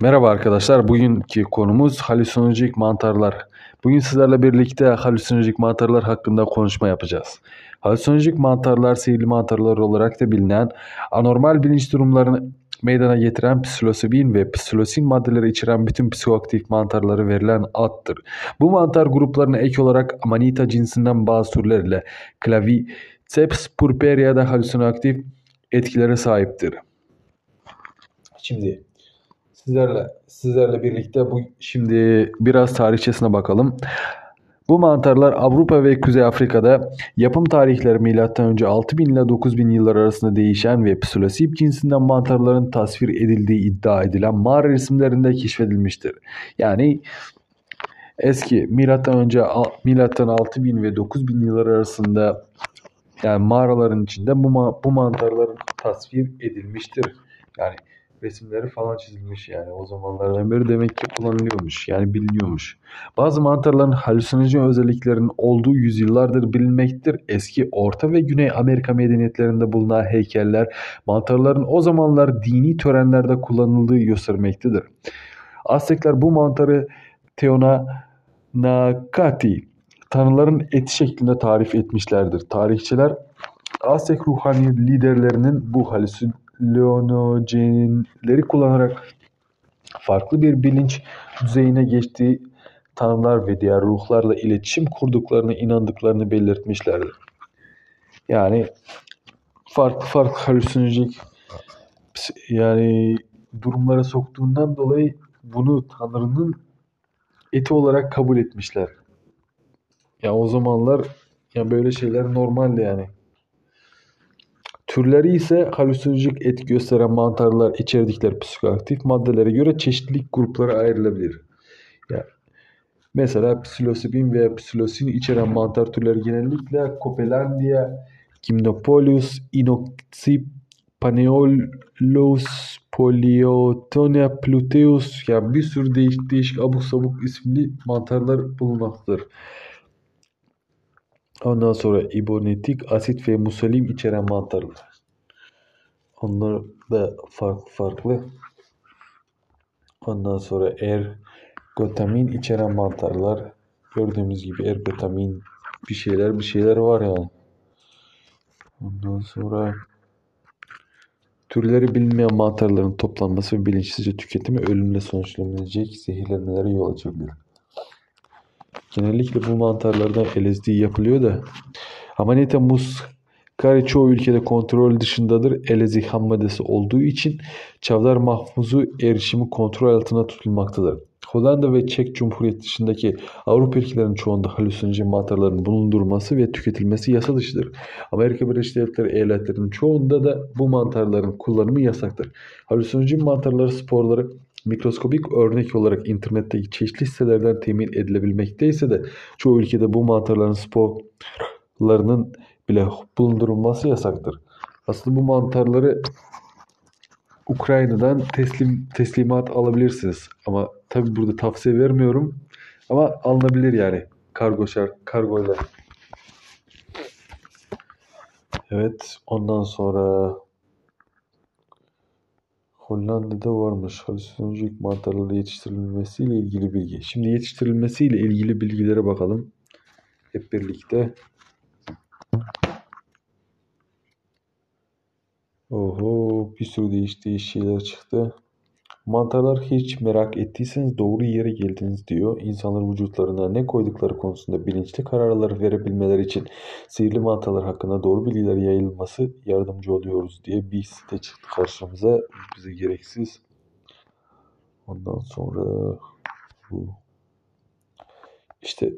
Merhaba arkadaşlar. Bugünkü konumuz halüsinojik mantarlar. Bugün sizlerle birlikte halüsinojik mantarlar hakkında konuşma yapacağız. Halüsinojik mantarlar sihirli mantarlar olarak da bilinen anormal bilinç durumlarını meydana getiren psilosibin ve psilosin maddeleri içeren bütün psikoaktif mantarları verilen addır. Bu mantar gruplarına ek olarak amanita cinsinden bazı türlerle Claviceps purpurea da halüsinoaktif etkilere sahiptir. Şimdi Sizlerle sizlerle birlikte bu şimdi biraz tarihçesine bakalım. Bu mantarlar Avrupa ve Kuzey Afrika'da yapım tarihleri M.Ö. 6000 ile 9000 yıllar arasında değişen ve psilosip cinsinden mantarların tasvir edildiği iddia edilen mağara resimlerinde keşfedilmiştir. Yani eski milattan önce milattan 6000 ve 9000 yıllar arasında yani mağaraların içinde bu, bu mantarların tasvir edilmiştir. Yani resimleri falan çizilmiş yani o zamanlardan beri demek ki kullanılıyormuş yani biliniyormuş. Bazı mantarların halüsinojen özelliklerinin olduğu yüzyıllardır bilinmektedir. Eski Orta ve Güney Amerika medeniyetlerinde bulunan heykeller mantarların o zamanlar dini törenlerde kullanıldığı göstermektedir. Aztekler bu mantarı Teona Nakati tanrıların eti şeklinde tarif etmişlerdir. Tarihçiler Aztek ruhani liderlerinin bu halüsin halüsinojenleri kullanarak farklı bir bilinç düzeyine geçtiği tanrılar ve diğer ruhlarla iletişim kurduklarını inandıklarını belirtmişlerdir. Yani farklı farklı halüsinojik yani durumlara soktuğundan dolayı bunu Tanrı'nın eti olarak kabul etmişler. Ya yani o zamanlar ya böyle şeyler normaldi yani. Türleri ise halüsinojik etki gösteren mantarlar içerdikleri psikoaktif maddelere göre çeşitlilik gruplara ayrılabilir. Yani mesela psilosibin veya psilosin içeren mantar türleri genellikle Copelandia, Gymnopolius, Inoxip, Paneolus, Poliotonia pluteus yani bir sürü değişik değişik abuk sabuk isimli mantarlar bulunmaktadır. Ondan sonra ibonetik asit ve musalim içeren mantarlar. Onlar da farklı farklı. Ondan sonra ergotamin içeren mantarlar. Gördüğümüz gibi ergotamin bir şeyler bir şeyler var yani. Ondan sonra türleri bilinmeyen mantarların toplanması ve bilinçsizce tüketimi ölümle sonuçlanabilecek zehirlenmelere yol açabilir. Genellikle bu mantarlardan LSD yapılıyor da Amanita muscari çoğu ülkede kontrol dışındadır. LSD ham maddesi olduğu için çavdar mahfuzu erişimi kontrol altında tutulmaktadır. Hollanda ve Çek Cumhuriyeti dışındaki Avrupa ülkelerinin çoğunda halüsinojen mantarların bulundurulması ve tüketilmesi yasa dışıdır. Amerika Birleşik Devletleri eyaletlerinin çoğunda da bu mantarların kullanımı yasaktır. Halüsinojen mantarları sporları mikroskobik örnek olarak internetteki çeşitli sitelerden temin edilebilmekteyse de çoğu ülkede bu mantarların sporlarının bile bulundurulması yasaktır. Aslında bu mantarları Ukrayna'dan teslim teslimat alabilirsiniz. Ama tabi burada tavsiye vermiyorum. Ama alınabilir yani kargo şart kargoyla. Evet ondan sonra Hollanda'da varmış halüsinojenik mantarları yetiştirilmesiyle ilgili bilgi. Şimdi yetiştirilmesiyle ilgili bilgilere bakalım. Hep birlikte. Oho bir sürü değiş değiş şeyler çıktı. Mantarlar hiç merak ettiyseniz doğru yere geldiniz diyor. İnsanlar vücutlarına ne koydukları konusunda bilinçli kararlar verebilmeleri için sihirli mantarlar hakkında doğru bilgiler yayılması yardımcı oluyoruz diye bir site çıktı karşımıza. Bize gereksiz. Ondan sonra bu işte